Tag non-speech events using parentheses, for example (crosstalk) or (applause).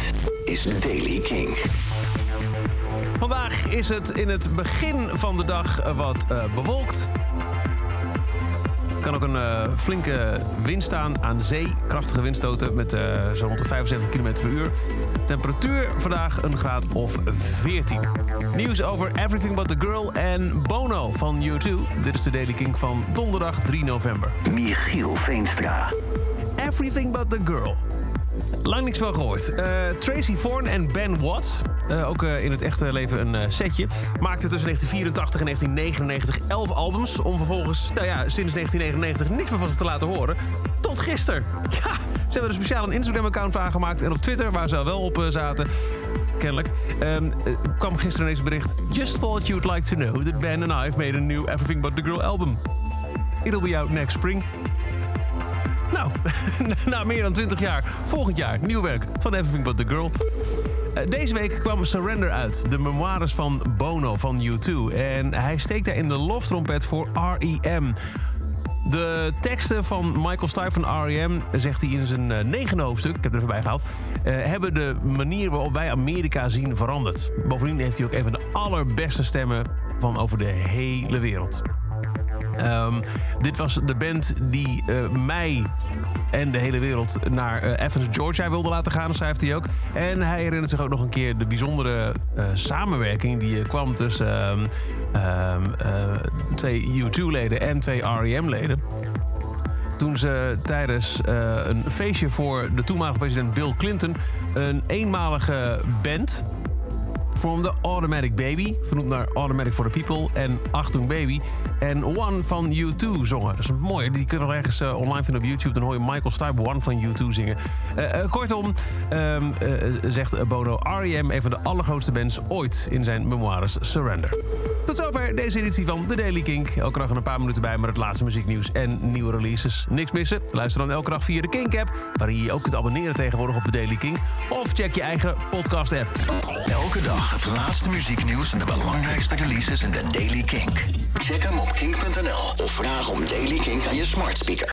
Dit is Daily King. Vandaag is het in het begin van de dag wat uh, bewolkt. Er kan ook een uh, flinke wind staan aan zee. Krachtige windstoten met uh, zo rond de 75 km per uur. Temperatuur vandaag een graad of 14. Nieuws over Everything But The Girl en Bono van U2. Dit is de Daily King van donderdag 3 november. Michiel Veenstra. Everything But The Girl. Lang niks van gehoord. Uh, Tracy Thorn en Ben Watts, uh, ook uh, in het echte leven een setje, maakten tussen 1984 en 1999 11 albums. Om vervolgens, nou ja, sinds 1999 niks meer van zich te laten horen. Tot gisteren. (laughs) Ja, ze hebben er speciaal een Instagram-account van aangemaakt. En op Twitter, waar ze al wel op zaten, kennelijk, um, kwam gisteren ineens bericht. Just thought you'd like to know that Ben and I have made a new Everything But The Girl album. It'll be out next spring. Nou, (laughs) na meer dan 20 jaar, volgend jaar nieuw werk van Everything But The Girl. Deze week kwam Surrender uit, de memoires van Bono van U2. En hij steekt daar in de loftrompet voor R.E.M. De teksten van Michael Stipe van R.E.M., zegt hij in zijn uh, negende hoofdstuk, ik heb er even bij gehaald, uh, hebben de manier waarop wij Amerika zien veranderd. Bovendien heeft hij ook een van de allerbeste stemmen van over de hele wereld. Um, dit was de band die uh, mij en de hele wereld naar uh, Georgia wilde laten gaan, schrijft hij ook. En hij herinnert zich ook nog een keer de bijzondere uh, samenwerking die kwam tussen um, um, twee U2-leden en twee REM-leden. Toen ze tijdens een feestje voor de toenmalige president Bill Clinton een eenmalige band vormde Automatic Baby, vernoemd naar Automatic for the People en Achtung Baby. En One van U2 zongen. Dat is mooi, die kunnen we ergens uh, online vinden op YouTube. Dan hoor je Michael Stipe One van U2 zingen. Uh, uh, kortom, um, zegt Bono, R.E.M. een van de allergrootste bands ooit in zijn memoires Surrender. Tot zover deze editie van The Daily Kink. Elke dag een paar minuten bij met het laatste muzieknieuws en nieuwe releases. Niks missen? Luister dan elke dag via de Kink-app... waarin je je ook kunt abonneren tegenwoordig op The Daily Kink. Of check je eigen podcast-app. Elke dag het laatste muzieknieuws en de belangrijkste releases in The Daily Kink. Check hem op kink.nl of vraag om Daily Kink aan je smart speaker.